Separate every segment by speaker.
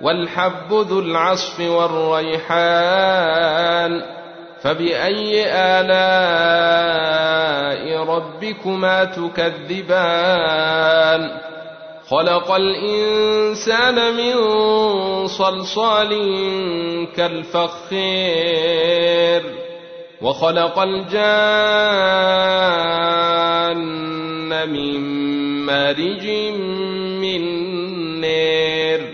Speaker 1: والحب ذو العصف والريحان فبأي آلاء ربكما تكذبان؟ خلق الإنسان من صلصال كالفخير وخلق الجان من مارج من نير.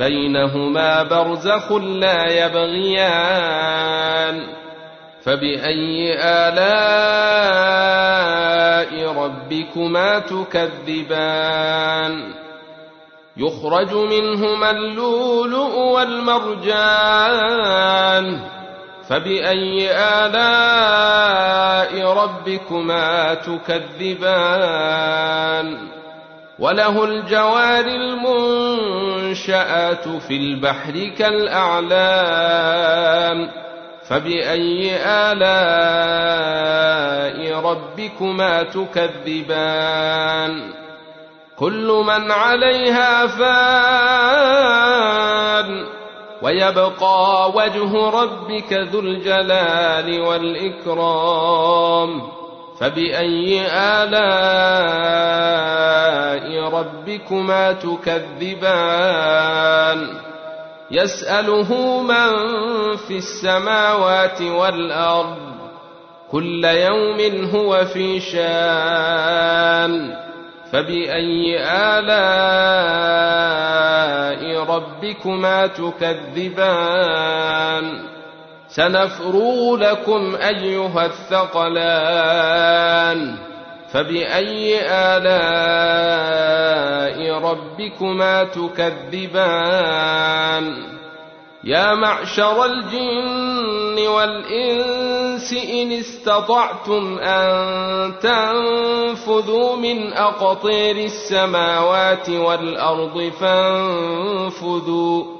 Speaker 1: بينهما برزخ لا يبغيان فبأي آلاء ربكما تكذبان يخرج منهما اللؤلؤ والمرجان فبأي آلاء ربكما تكذبان وله الجوار المنشآت في البحر كالأعلام فبأي آلاء ربكما تكذبان؟ كل من عليها فان ويبقى وجه ربك ذو الجلال والإكرام. فبأي آلاء ربكما تكذبان؟ يسأله من في السماوات والأرض كل يوم هو في شان. فبأي آلاء ربكما تكذبان؟ سنفرغ لكم أيها الثقلان فبأي آلاء ربكما تكذبان؟ يا معشر الجن والإنس إن استطعتم أن تنفذوا من أقطير السماوات والأرض فانفذوا.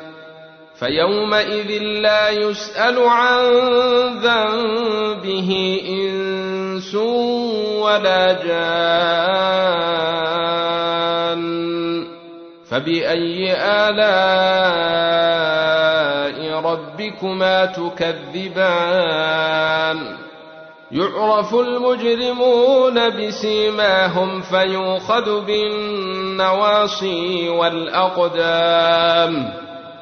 Speaker 1: فيومئذ لا يسأل عن ذنبه إنس ولا جان. فبأي آلاء ربكما تكذبان؟ يعرف المجرمون بسيماهم فيوخذ بالنواصي والأقدام.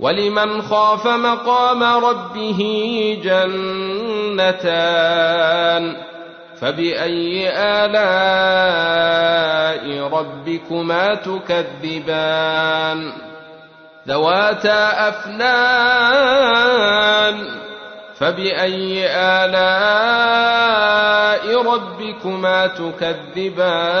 Speaker 1: ولمن خاف مقام ربه جنتان فبأي آلاء ربكما تكذبان ذواتا أفنان فبأي آلاء ربكما تكذبان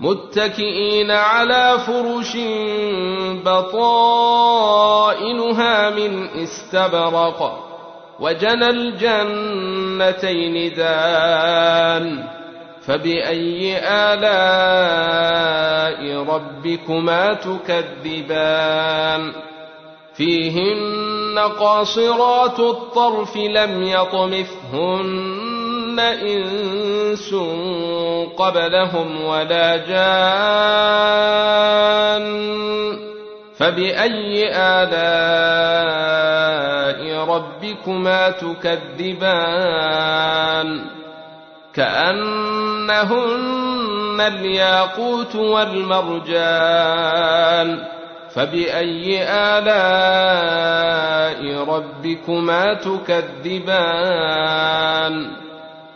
Speaker 1: متكئين على فرش بطائنها من استبرق وجنى الجنتين دان فبأي آلاء ربكما تكذبان؟ فيهن قاصرات الطرف لم يطمثهن إنس قبلهم ولا جان فبأي آلاء ربكما تكذبان كأنهن الياقوت والمرجان فبأي آلاء ربكما تكذبان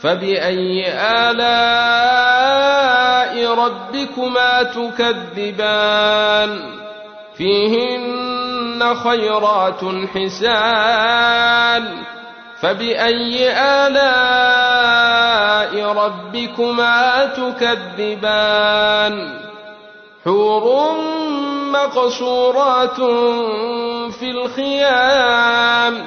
Speaker 1: فبأي آلاء ربكما تكذبان فيهن خيرات حسان فبأي آلاء ربكما تكذبان حور مقصورات في الخيام